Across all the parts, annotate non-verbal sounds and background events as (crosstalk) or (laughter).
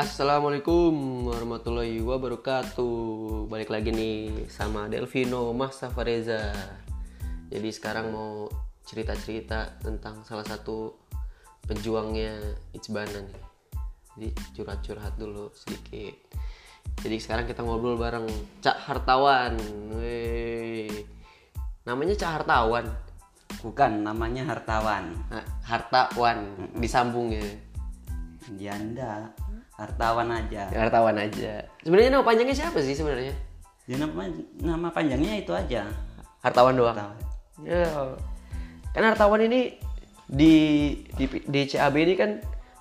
Assalamualaikum warahmatullahi wabarakatuh. Balik lagi nih sama Delvino Mas Safareza. Jadi sekarang mau cerita-cerita tentang salah satu pejuangnya Ichbana nih. Jadi curhat-curhat dulu sedikit. Jadi sekarang kita ngobrol bareng Cak Hartawan. Wey. Namanya Cak Hartawan? Bukan, namanya hartawan. Nah, Hartawan. Disambung ya? Enggak, hartawan aja. Ya, Hartawan aja Sebenarnya nama panjangnya siapa sih sebenarnya? Dia nama, nama panjangnya itu aja. Hartawan doang Hartawan. Ya. Kan hartawan ini di di di CAB ini kan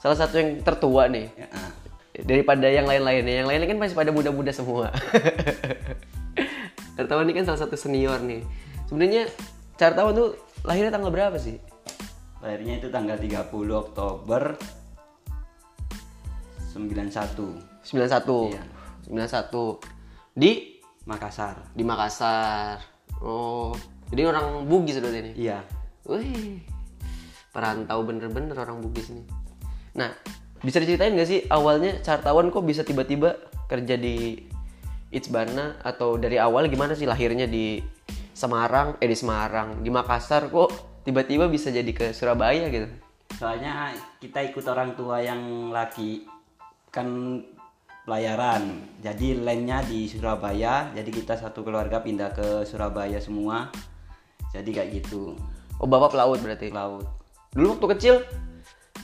salah satu yang tertua nih Ya, ah. daripada yang lain-lainnya. Yang lainnya kan masih pada muda-muda semua. (laughs) hartawan ini kan salah satu senior nih. Sebenarnya Hartawan tuh lahirnya tanggal berapa sih? Lahirnya itu tanggal 30 Oktober 91 91. Iya. 91. Di Makassar. di Makassar. Oh, jadi orang Bugis sudah ini. Iya. Wih, perantau bener-bener orang Bugis nih. Nah, bisa diceritain gak sih awalnya Cartawan kok bisa tiba-tiba kerja di Itzbana atau dari awal gimana sih lahirnya di Semarang, eh di Semarang, di Makassar kok tiba-tiba bisa jadi ke Surabaya gitu? Soalnya kita ikut orang tua yang laki kan pelayaran. Jadi lainnya di Surabaya. Jadi kita satu keluarga pindah ke Surabaya semua. Jadi kayak gitu. Oh, Bapak pelaut berarti. Laut. Dulu waktu kecil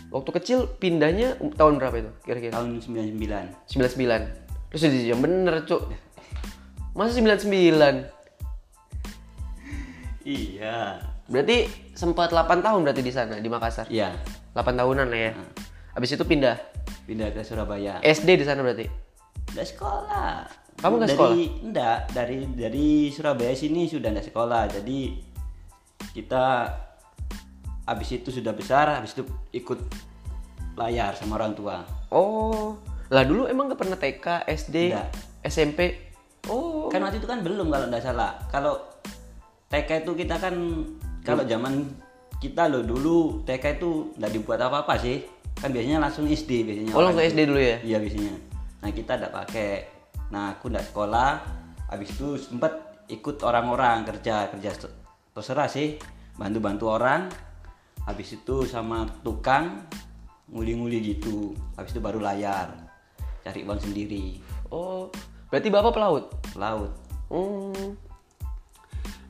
waktu kecil pindahnya tahun berapa itu kira-kira? Tahun 99. 99. Terus jadi yang bener, Cuk. Masa 99? Iya. Berarti sempat 8 tahun berarti di sana di Makassar. Iya. 8 tahunan lah ya. Habis itu pindah Pindah ke Surabaya. SD di sana berarti. Udah sekolah. Kamu nggak sekolah? Enggak, dari dari Surabaya sini sudah enggak sekolah. Jadi kita habis itu sudah besar, habis itu ikut layar sama orang tua. Oh, lah dulu emang gak pernah TK, SD, Nggak. SMP. Oh, Kan waktu itu kan belum kalau enggak salah. Kalau TK itu kita kan kalau zaman kita loh dulu TK itu enggak dibuat apa-apa sih. Kan biasanya langsung SD biasanya. oh langsung SD dulu ya? Iya biasanya. Nah kita tidak pakai. Nah aku tidak sekolah. Habis itu sempat ikut orang-orang kerja kerja se- terserah sih. Bantu-bantu orang. Habis itu sama tukang nguli-nguli gitu. Habis itu baru layar. Cari uang sendiri. Oh, berarti bapak pelaut. Laut. Hmm.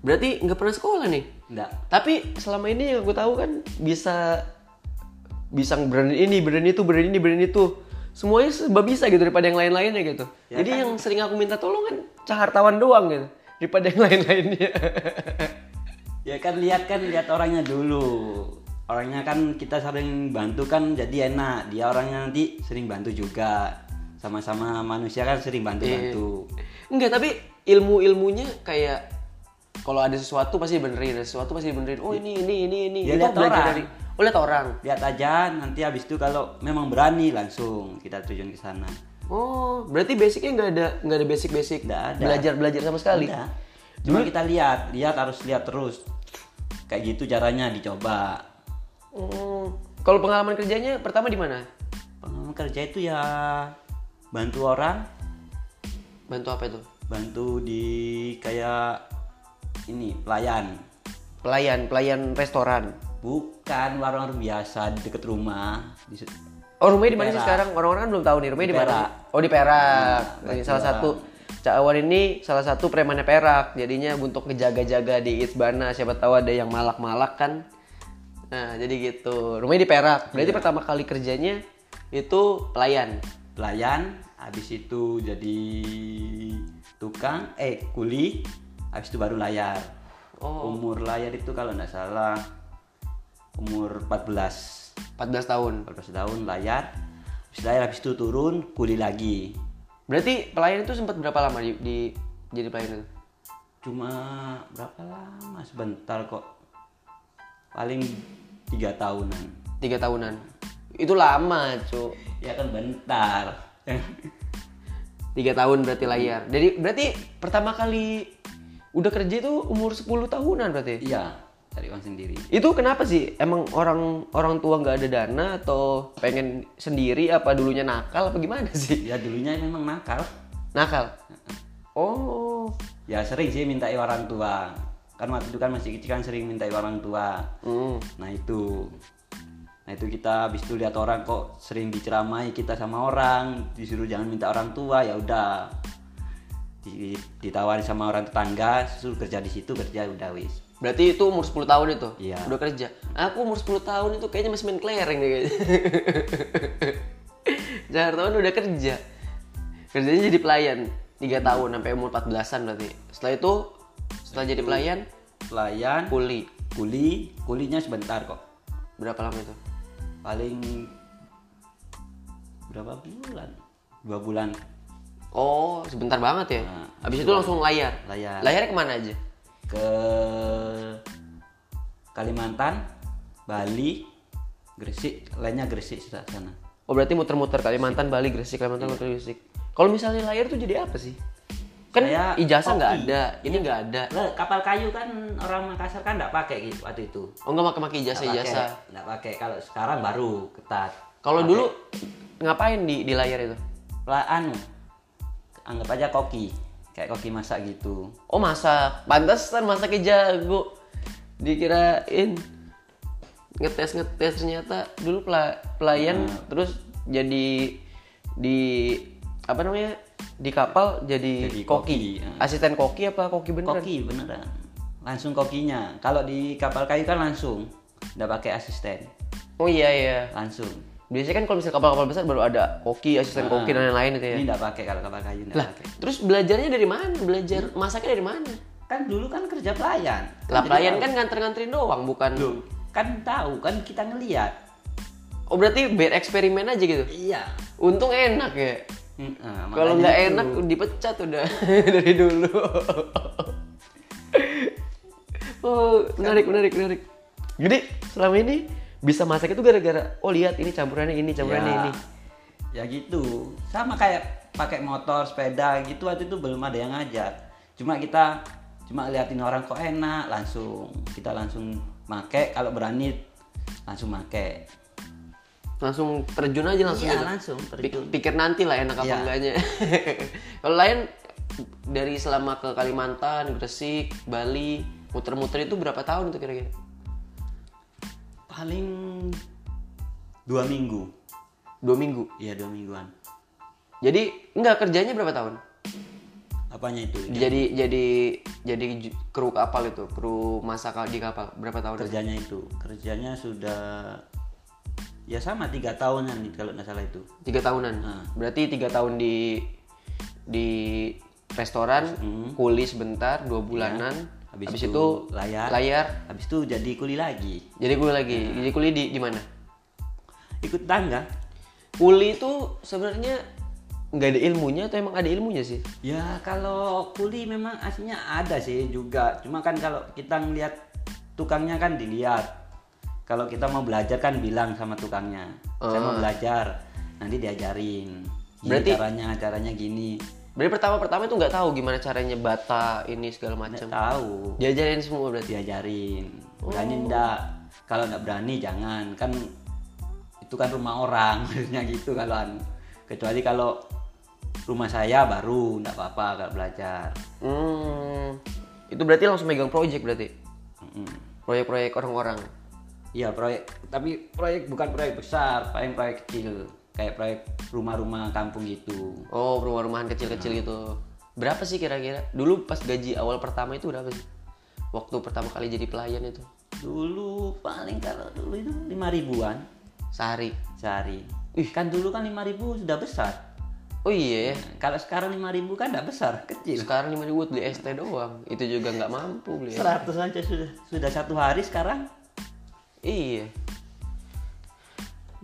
Berarti nggak pernah sekolah nih. Enggak. Tapi selama ini yang gue tahu kan bisa bisa berani ini, berani itu, berani ini, berani itu. Semuanya serba bisa gitu daripada yang lain-lainnya gitu. Ya Jadi yang sering aku minta tolong kan cahartawan doang gitu daripada yang lain-lainnya. (laughs) Ya kan lihat kan lihat orangnya dulu. Orangnya kan kita sering bantu kan jadi enak. Dia orangnya nanti sering bantu juga. Sama-sama manusia kan sering bantu-bantu. Enggak, tapi ilmu-ilmunya kayak kalau ada sesuatu pasti benerin, ada sesuatu pasti benerin. Oh ini ini ini ini. Ya, Itu lihat belajar orang. dari Oh, lihat orang. Lihat aja nanti habis itu kalau memang berani langsung kita terjun ke sana. Oh, berarti basicnya nggak ada nggak ada basic-basic Nggak ada. belajar belajar sama sekali. Udah. Cuma kita lihat, lihat harus lihat terus. Kayak gitu caranya dicoba. Oh, kalau pengalaman kerjanya pertama di mana? Pengalaman kerja itu ya bantu orang, Bantu apa itu? bantu di kayak ini pelayan. Pelayan, pelayan restoran. Bukan warung-warung biasa di dekat rumah. Di, Oh, rumahnya di mana sih sekarang? Orang-orang kan belum tahu nih rumahnya di, mana. Oh, di Perak. Nah, bantu salah satu Cak Awan ini salah satu premannya Perak. Jadinya untuk ngejaga-jaga di Itzbana, siapa tahu ada yang malak-malak kan. Nah, jadi gitu. Rumahnya di Perak. Berarti Iya. pertama kali kerjanya itu pelayan. pelayan, habis itu jadi tukang, eh kuli, habis itu baru layar. Oh. Umur layar itu kalau nggak salah umur 14 14 tahun. 14 tahun layar. Habis layar habis itu turun kuli lagi. Berarti pelayan itu sempat berapa lama di, di jadi pelayan itu? Cuma berapa lama sebentar kok. Paling tiga tahunan. Tiga tahunan. Itu lama, cu. Ya kan bentar. Tiga tahun berarti layar. Jadi berarti pertama kali udah kerja itu umur 10 tahunan berarti? Iya, cari uang sendiri Itu kenapa sih? Emang orang orang tua nggak ada dana atau pengen sendiri apa dulunya nakal apa gimana sih? ya dulunya memang nakal Nakal. Oh. ya sering sih minta orang tua kan waktu itu kan masih kecil kan sering minta orang tua Hmm. nah itu nah itu kita habis itu lihat orang kok sering diceramai kita sama orang disuruh jangan minta orang tua ya udah Di- ditawari sama orang tetangga suruh kerja di situ kerja udah wis Berarti itu umur 10 tahun itu? Iya. Udah kerja. Aku umur 10 tahun itu kayaknya masih main kelereng deh kayaknya. (laughs) Tahun udah kerja. Kerjanya jadi pelayan 3 tahun sampai umur 14-an berarti. Setelah itu setelah jadi pelayan pelayan kuli. kuli kulinya sebentar kok Berapa lama itu? paling berapa bulan dua bulan Oh, sebentar banget ya. Nah, Habis itu langsung layar. layar Layarnya ke mana aja? Ke Kalimantan Bali Gresik lainnya Gresik sudah sana Oh, berarti muter-muter Kalimantan, Bali, Gresik, Kalimantan, muter Gresik. Kalau misalnya layar tuh jadi apa sih? Kan Saya ijazah nggak ada, ini nggak ada. Lah, kapal kayu kan orang Makassar kan nggak pakai gitu waktu itu Oh, nggak pakai ijazah ijazah. pakai, nggak pakai kalau sekarang baru ketat Kalau dulu ngapain di di layar itu? lah anu anggap aja koki kayak koki masak gitu Oh masak, pantesan masaknya jago. Dikirain ngetes ngetes ternyata dulu pela- pelayan Hmm. terus jadi di apa namanya di kapal jadi, Jadi koki. koki, ya. Asisten koki apa koki beneran? koki beneran langsung kokinya kalau di kapal kayu kan langsung nggak pakai asisten Oh iya iya. langsung Biasanya kan kalau misalnya kapal-kapal besar baru ada koki, asisten koki dan lain-lain itu ya. ini nggak pakai kalau kapal kayu nggak Lah, pakai terus belajarnya dari mana? Belajar masaknya dari mana? kan dulu kan kerja pelayan Lah pelayan kan nganter-nganterin doang, bukan. tahu. kan tahu kan kita ngelihat Oh berarti biar eksperimen aja gitu. iya Untung enak ya. Hmm, nah, Kalau nggak itu. enak dipecat udah (laughs) dari dulu. (laughs) oh menarik menarik menarik. Jadi selama ini bisa masak itu gara-gara oh lihat ini campurannya ini campurannya ya, ini. ya gitu sama kayak pakai motor sepeda gitu waktu itu belum ada yang ngajar cuma kita cuma liatin orang kok enak langsung kita langsung make kalau berani langsung make Langsung terjun aja langsung. iya gitu. langsung terjun pikir nanti lah enak apa Iya. enggaknya. (laughs) Kalau lain dari selama ke Kalimantan, Gresik, Bali, muter-muter itu berapa tahun itu kira-kira? Paling dua minggu Dua minggu. iya dua mingguan Jadi enggak kerjanya berapa tahun? apanya itu Jadi jadi jadi ju- kru kapal itu, kru masak di kapal berapa tahun? kerjanya itu kerjanya sudah ya sama tiga tahunan kalau nggak salah itu Tiga tahunan. Nah. Berarti tiga tahun di di restoran, kuli sebentar, dua bulanan. Hmm. Habis Habis, itu itu, layar. layar. habis itu jadi kuli lagi Jadi kuli lagi. Nah. Jadi kuli di di mana? ikut tangga Kuli itu sebenarnya nggak ada ilmunya atau emang ada ilmunya sih? Ya kalau kuli memang aslinya ada sih juga. Cuma kan kalau kita ngelihat tukangnya kan dilihat. Kalau kita mau belajar kan bilang sama tukangnya. Saya mau belajar. Nanti diajarin. Gini Berarti- caranya caranya gini. Berarti pertama-pertama itu nggak tahu gimana caranya bata ini segala Nggak macam. tahu. Diajarin semua berarti. Diajarin. Berani enggak? Kalau nggak berani jangan. Kan itu kan rumah orang (laughs) maksudnya gitu kalau anu. kecuali kalau rumah saya baru nggak apa-apa kalau belajar. Hmm. Itu berarti langsung megang project berarti. Proyek-proyek orang-orang. Iya proyek, tapi proyek bukan proyek besar, paling proyek kecil, kayak proyek rumah-rumah kampung gitu. Oh, rumah-rumahan kecil-kecil gitu. Berapa sih kira-kira? Dulu pas gaji awal pertama itu berapa sih? Waktu pertama kali jadi pelayan itu Dulu paling kalau dulu itu lima ribuan sehari. sehari. kan dulu kan lima ribu sudah besar. Oh iya ya. Kalau sekarang lima ribu kan tidak besar, (laughs) kecil. Sekarang lima ribu beli ST doang. Itu juga nggak mampu beli. Seratus aja sudah sudah satu hari sekarang. Iya.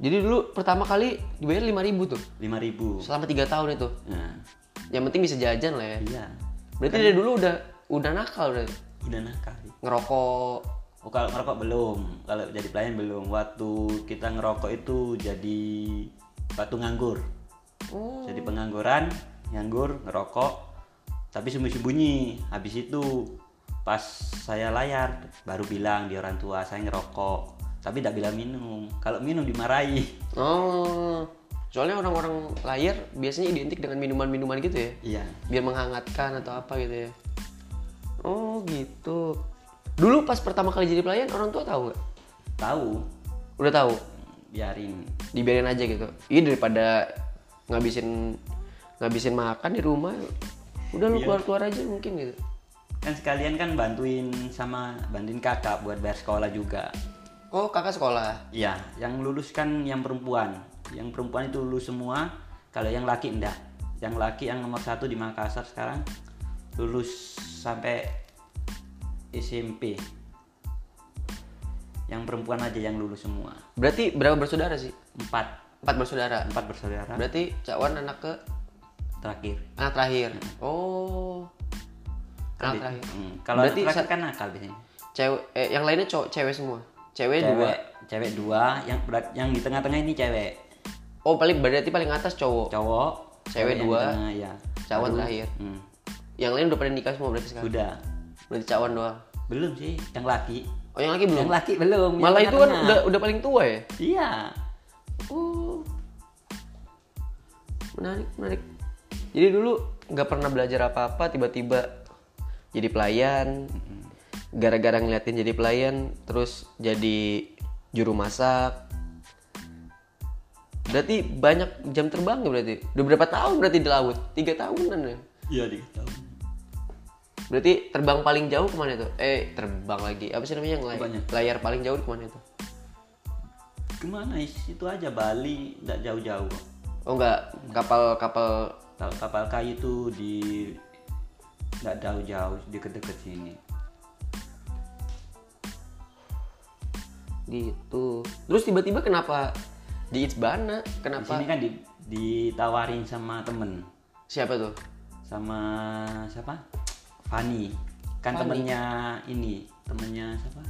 Jadi dulu pertama kali dibayar lima ribu tuh. Lima ribu. Selama tiga tahun itu. Nah, Yang penting bisa jajan lah ya. iya. Berarti dari dulu udah udah nakal berarti. Udah nakal. Ngerokok. Oh kalau ngerokok belum, kalau jadi pelayan belum. Waktu kita ngerokok itu jadi waktu nganggur. Oh. Jadi pengangguran, nganggur, ngerokok, tapi sembunyi-sembunyi. Habis itu pas saya layar baru bilang di orang tua saya ngerokok tapi tidak bilang minum kalau minum dimarahi Oh, soalnya orang-orang layar biasanya identik dengan minuman-minuman gitu ya, iya biar menghangatkan atau apa gitu ya. Oh gitu. Dulu pas pertama kali jadi pelayan orang tua tahu nggak? tahu Udah tahu. biarin Dibiarin aja gitu. Iya daripada ngabisin ngabisin makan di rumah, udah lu keluar-keluar aja mungkin gitu. kan sekalian kan bantuin sama bantuin kakak buat bayar sekolah juga Oh kakak sekolah. Iya, yang lulus kan yang perempuan. Yang perempuan itu lulus semua. Kalau yang laki enggak. Yang laki yang nomor satu di Makassar sekarang lulus sampai SMP. Yang perempuan aja yang lulus semua. Berarti berapa bersaudara sih? Empat, Empat bersaudara. empat bersaudara. Berarti Cakwan anak ke Terakhir. anak terakhir. Oh. Anak terakhir. Hmm, Kalau Berarti terakhir kan nakal biasanya. Cewek eh, yang lainnya cowok cewek semua. Cewek, dua. Cewek, cewek dua, yang berat- yang di tengah-tengah ini cewek. Oh, paling berarti paling atas cowok. Cowok, Cewek dua, tengah, ya. Cakwan Baru- terakhir. Hmm, Yang lain udah pada nikah semua berarti sekarang. Sudah. Berarti Cakwan doang. Belum sih, yang laki. Oh, yang laki belum. Yang laki belum. yang Malah itu kan udah udah paling tua ya. Iya. Oh. Menarik, menarik. Jadi dulu nggak pernah belajar apa-apa, tiba-tiba jadi pelayan. Gara-gara ngeliatin jadi pelayan, terus jadi juru masak. Berarti banyak jam terbang berarti? Udah berapa tahun berarti di laut? Tiga tahunan ya? Iya di tahun. Berarti terbang paling jauh ke mana itu? Eh, terbang lagi. Apa sih namanya yang lay- Banyak. layar paling jauh ke mana itu? Ke mana itu aja Bali, tidak jauh-jauh. Oh enggak, kapal-kapal Kalau kapal kayu tuh di tidak jauh-jauh, deket-deket sini. Gitu. Terus tiba-tiba kenapa di Itsbana? Di Kenapa? sini kan di, ditawarin sama temen, Siapa tuh? sama siapa? Fani. Kan temennya ini, temennya siapa?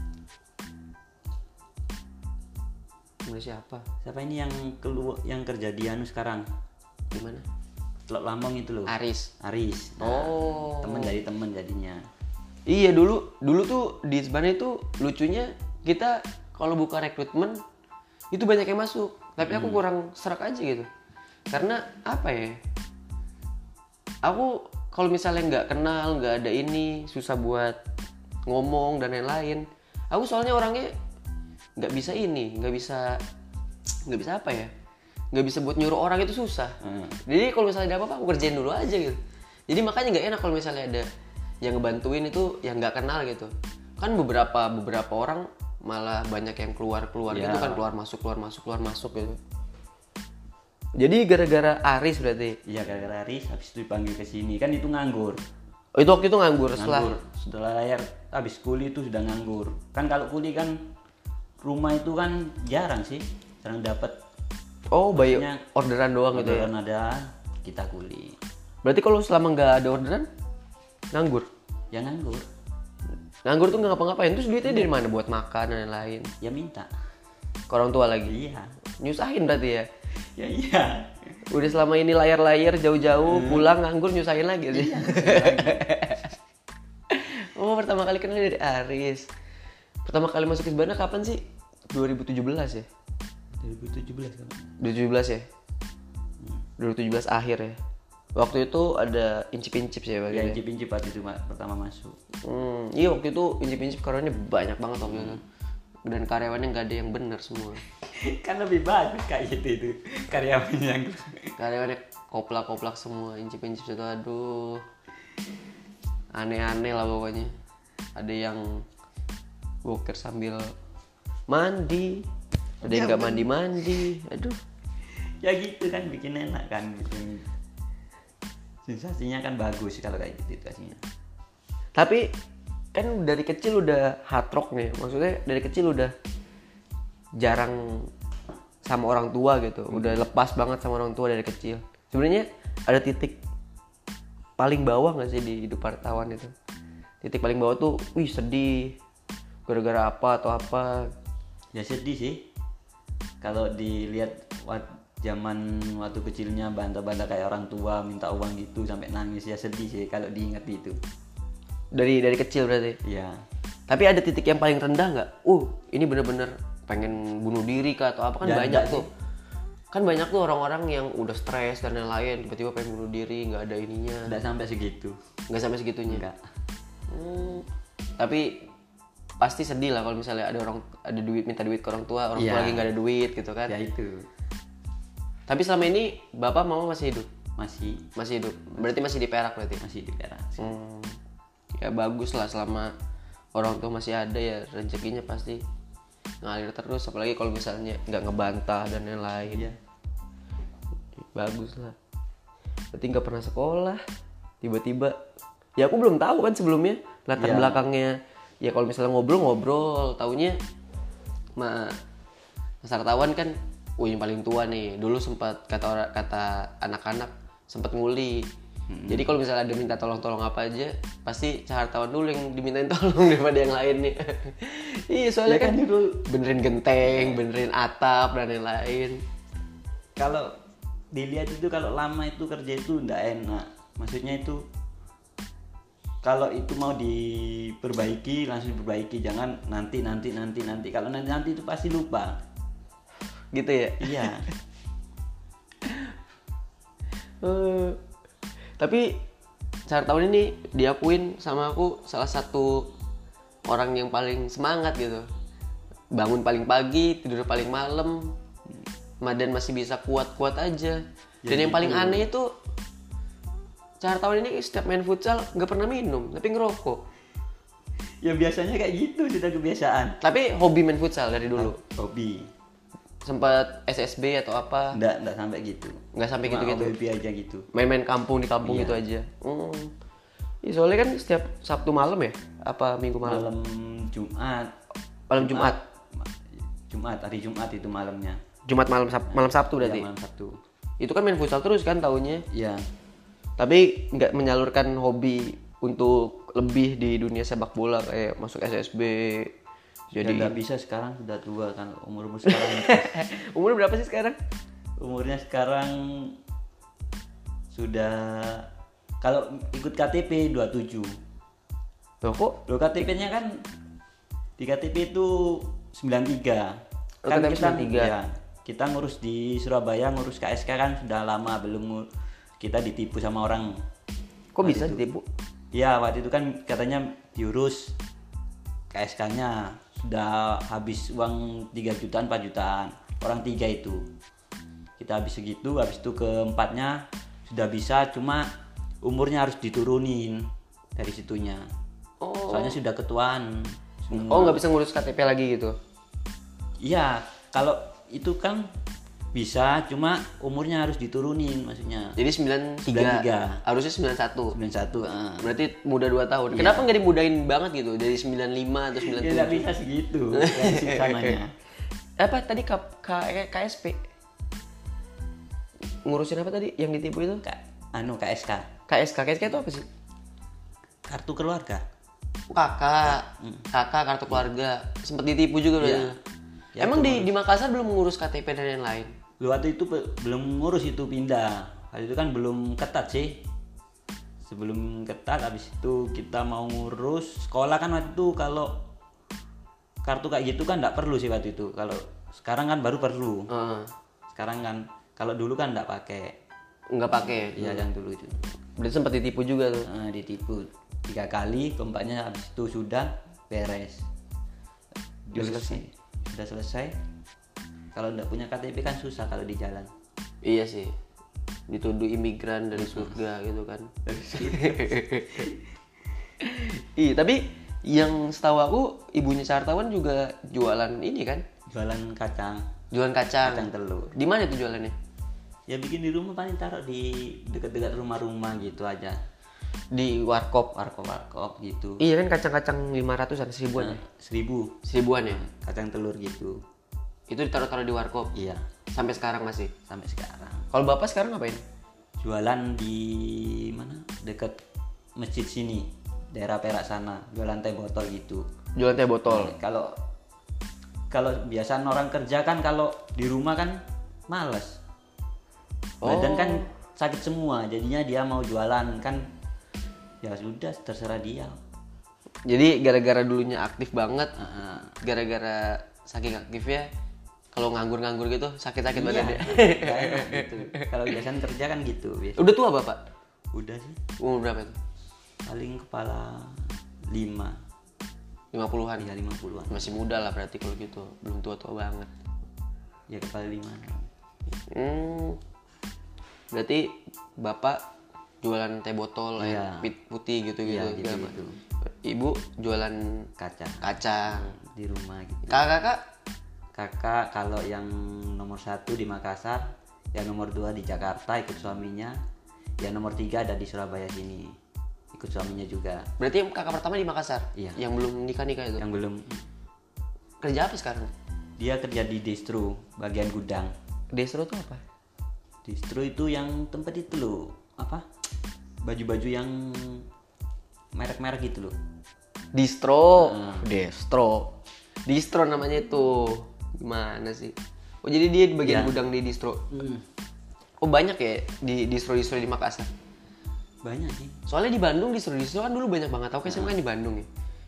Temen siapa? Siapa ini yang keluar yang kerja di Anu sekarang? Di mana? Teluk Lambung itu loh. Aris. Aris. Nah, Oh. temen dari temen jadinya. Iya dulu dulu tuh di Itsbana itu lucunya kita kalau buka rekrutmen itu banyak yang masuk, tapi aku kurang serak aja gitu. Karena apa ya? Aku kalau misalnya nggak kenal, nggak ada ini, susah buat ngomong dan lain-lain. Aku soalnya orangnya nggak bisa ini, nggak bisa nggak bisa apa ya? Nggak bisa buat nyuruh orang itu susah. Hmm. Jadi kalau misalnya ada apa-apa aku kerjain dulu aja gitu. Jadi makanya nggak enak kalau misalnya ada yang ngebantuin itu yang nggak kenal gitu. Kan beberapa beberapa orang malah banyak yang keluar keluar Ya. gitu kan keluar masuk keluar masuk keluar masuk gitu. Jadi gara-gara Aris berarti. Iya gara-gara Aris habis itu dipanggil ke sini kan itu nganggur. Oh, itu waktu itu nganggur setelah Nganggur. Setelah layar habis kuliah itu sudah nganggur. Kan kalau kuliah kan rumah itu kan jarang sih. Jarang dapat Oh, bayi Maksudnya, orderan doang gitu ya. orderan ada kita kuliah. Berarti kalau selama nggak ada orderan nganggur. Ya nganggur. Nganggur tuh nggak ngapa-ngapain. Terus duitnya dari mana buat makan dan lain-lain? Ya minta. Ke orang tua lagi. Iya. Nyusahin berarti ya. Ya iya. Udah selama ini layar-layar jauh-jauh pulang nganggur nyusahin lagi sih. (laughs) oh pertama kali kenal dari Aris. Pertama kali masuk ke Isbana kapan sih? 2017 ya? 2017 kan. 2017 ya? 2017 akhir ya. Waktu itu ada incip-incip sih ya Ya incip-incip waktu itu Ma, pertama masuk. Hmm, iya waktu itu incip-incip karyawannya banyak banget waktu itu. Dan karyawannya nggak ada yang bener semua. (laughs) kan lebih bagus kayak gitu itu karyawan yang Karyawannya koplak-koplak semua, incip-incip itu aduh. Aneh-aneh lah pokoknya. Ada yang boker sambil mandi, ada yang nggak mandi-mandi. Aduh. ya gitu kan bikin enak kan bikin sensasinya kan bagus kalau kayak gitu kasihnya Tapi kan dari kecil udah hard rock nih. Maksudnya dari kecil udah jarang sama orang tua gitu. Udah lepas banget sama orang tua dari kecil. Sebenarnya ada titik paling bawah nggak sih di hidup wartawan itu? Titik paling bawah tuh, wih sedih. Gara-gara apa atau apa? ya sedih sih kalau dilihat wat- zaman waktu kecilnya bantah-bantah kayak orang tua minta uang gitu sampai nangis ya sedih sih kalau diingat itu dari dari kecil berarti? Iya. tapi ada titik yang paling rendah nggak? Uh ini bener-bener pengen bunuh diri kah atau apa? Kan Ya, banyak tuh. Kan banyak tuh orang-orang yang udah stres dan lain-lain tiba-tiba pengen bunuh diri nggak ada ininya. Nggak sampai segitu. nggak sampai segitunya? Enggak. Hmm, tapi pasti sedih lah kalau misalnya ada orang ada duit minta duit ke orang tua orang tua Iya. lagi nggak ada duit gitu kan? Ya itu. Tapi selama ini bapak mama masih hidup? Masih. Masih hidup. Berarti masih di Perak berarti? Masih di Perak. Hmm, ya bagus lah selama orang tua masih ada ya rezekinya pasti ngalir terus apalagi kalau misalnya nggak ngebantah dan lain-lain. Iya. bagus lah. Berarti nggak pernah sekolah tiba-tiba. Ya aku belum tahu kan sebelumnya latar Iya. belakangnya. Ya kalau misalnya ngobrol-ngobrol taunya ma Mas Artawan kan yang paling tua nih. Dulu sempat kata orang kata anak-anak sempat nguli jadi kalau misalnya ada minta tolong-tolong apa aja pasti Hartawan dulu yang dimintain (laughs) tolong daripada yang lain nih. (laughs) Iya soalnya Ya kan kan dulu benerin genteng benerin atap dan lain-lain kalau dilihat itu kalau lama itu kerja itu ndak enak. Maksudnya itu kalau itu mau diperbaiki langsung diperbaiki. Jangan nanti nanti nanti nanti. Kalau nanti nanti itu pasti lupa. Gitu ya? Iya. (laughs) Eh, tapi cara tahun ini diakuin sama aku salah satu orang yang paling semangat gitu. Bangun paling pagi tidur paling malam. Dan masih bisa kuat-kuat aja. Dan yang paling aneh itu cara tahun ini setiap main futsal nggak pernah minum tapi ngerokok. Ya biasanya kayak gitu sudah kebiasaan. Tapi hobi main futsal dari dulu. Hobi sempat SSB atau apa? Ndak ndak sampai gitu. Nggak sampai gitu-gitu. Hobi aja gitu. Main-main kampung di kampung gitu aja. Hmm. Iya, soalnya kan setiap Sabtu malam ya? Apa Minggu malam? Malam Jumat. Malam Jumat? Ma- Jumat hari Jumat itu malamnya. Jumat malam Sab- malam Sabtu Ya, berarti malam Sabtu. Itu kan main futsal terus kan tahunnya ya tapi nggak menyalurkan hobi untuk lebih di dunia sepak bola kayak masuk SSB jadi nggak bisa sekarang sudah tua kan umur umur sekarang. (laughs) Umur berapa sih sekarang? Umurnya sekarang sudah kalau ikut KTP 27 Loh kok? Lo KTP-nya kan di KTP itu 93 Oh, KTP 93. ya, kita ngurus di Surabaya ngurus KSK kan sudah lama belum kita ditipu sama orang. Kok bisa ditipu? Ya waktu itu kan katanya diurus KSK-nya sudah habis uang 3 jutaan 4 jutaan. Orang tiga itu. Kita habis segitu habis itu keempatnya sudah bisa cuma umurnya harus diturunin dari situnya. Oh. Soalnya sudah ketuaan. Oh nggak bisa ngurus KTP lagi gitu? Iya kalau itu kan bisa cuma umurnya harus diturunin maksudnya. Jadi 93, 93. harusnya 91 91 ah. berarti muda 2 tahun. Kenapa nggak dimudahin banget gitu? Dari 95 atau ya 97 nggak bisa segitu. (laughs) Apa tadi K, K- KSP ngurusin apa tadi yang ditipu itu? Ka- anu KSK KSK KSK itu apa sih? Kartu keluarga. Kakak. Kakak kartu keluarga. Sempat ditipu juga berarti. Ya, emang di di Makassar belum mengurus KTP dan lain-lain Lu waktu itu belum ngurus itu pindah. Waktu itu kan belum ketat sih. Sebelum ketat habis itu kita mau ngurus sekolah kan waktu itu kalau kartu kayak gitu kan nggak perlu sih waktu itu. Kalau sekarang kan baru perlu. Heeh. sekarang kan kalau dulu kan nggak pakai. Nggak pakai. Ya yang dulu itu. Berarti sempat ditipu juga tuh? Nah, ditipu. Tiga kali keempatnya habis itu sudah beres. Udah selesai? sudah selesai kalau nggak punya KTP kan susah kalau di jalan. Iya sih. Dituduh imigran dari surga gitu kan. Iya (laughs) tapi yang setahu aku ibunya Sartawan juga jualan ini kan? Jualan kacang. Jualan kacang, kacang telur. Di mana tuh jualannya? Ya bikin di rumah paling taruh di dekat-dekat rumah-rumah gitu aja. Di warkop. Warkop warkop gitu. Iya kan kacang-kacang 500an seribuan ya? seribu. Seribuan ya? Kacang telur gitu itu ditaruh-taruh di warkop? Iya. Sampai sekarang masih? Sampai sekarang. Kalau bapak sekarang ngapain? Jualan di mana? Dekat masjid sini. Daerah Perak sana. Jualan teh botol gitu. Jualan teh botol? Kalau kalau biasaan orang kerja kan kalau di rumah kan males. Badan kan sakit semua. Jadinya dia mau jualan kan ya sudah terserah dia. Jadi gara-gara dulunya aktif banget, gara-gara saking aktifnya kalau nganggur-nganggur gitu sakit-sakit Iya, badannya. (laughs) gitu. Kalau biasanya kerja kan gitu, biasa. Udah tua bapak? Udah sih, Umur berapa itu? paling kepala 5 50-an. ya 50-an. Masih muda lah berarti kalau gitu, belum tua-tua banget. Ya kepala 5. Hmm. Berarti bapak jualan teh botol, air Iya. pit- putih gitu-gitu. Iya, gitu-gitu. macam. Ibu jualan Kaca kacang. di rumah gitu. Kakak-kakak Kakak kalau yang nomor satu di Makassar, yang nomor dua di Jakarta ikut suaminya, yang nomor tiga ada di Surabaya sini ikut suaminya juga. berarti kakak pertama di Makassar? Iya. Yang belum nikah-nikah itu. Yang belum Kerja apa sekarang? dia kerja di distro bagian gudang. Destro tuh apa? Distro itu yang tempat itu loh apa baju-baju yang merek-merek gitu loh. Distro, destro, distro namanya itu gimana sih? Oh jadi dia di bagian Iya. gudang di distro. Oh banyak ya di distro-distro di Makassar. Banyak sih. Soalnya di Bandung distro-distro kan dulu banyak banget. Aku SMA kan di Bandung ya.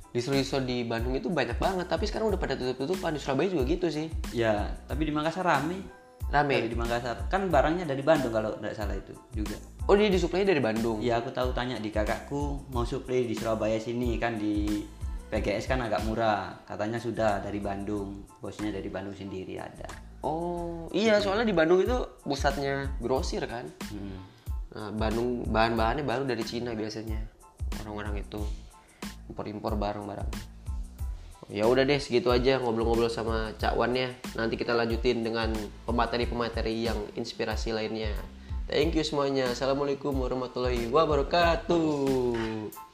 Distro-distro di Bandung itu banyak banget. Tapi sekarang udah pada tutup-tutupan. Di Surabaya juga gitu sih. Ya, tapi di Makassar rame. Rame. Kalau di Makassar kan barangnya dari Bandung kalau tidak salah itu juga. Oh dia disuplai dari Bandung. Ya aku tahu tanya di kakakku mau supply di Surabaya sini kan di PGS kan agak murah. Katanya sudah dari Bandung. Bosnya dari Bandung sendiri ada. Oh iya soalnya di Bandung itu pusatnya grosir kan. Hmm. Nah, Bandung bahan-bahannya baru dari Cina biasanya orang-orang itu impor-impor barang-barang. Ya udah deh segitu aja ngobrol-ngobrol sama Cak Wan ya. Nanti kita lanjutin dengan pemateri-pemateri yang inspirasi lainnya. Thank you semuanya. Assalamualaikum warahmatullahi wabarakatuh.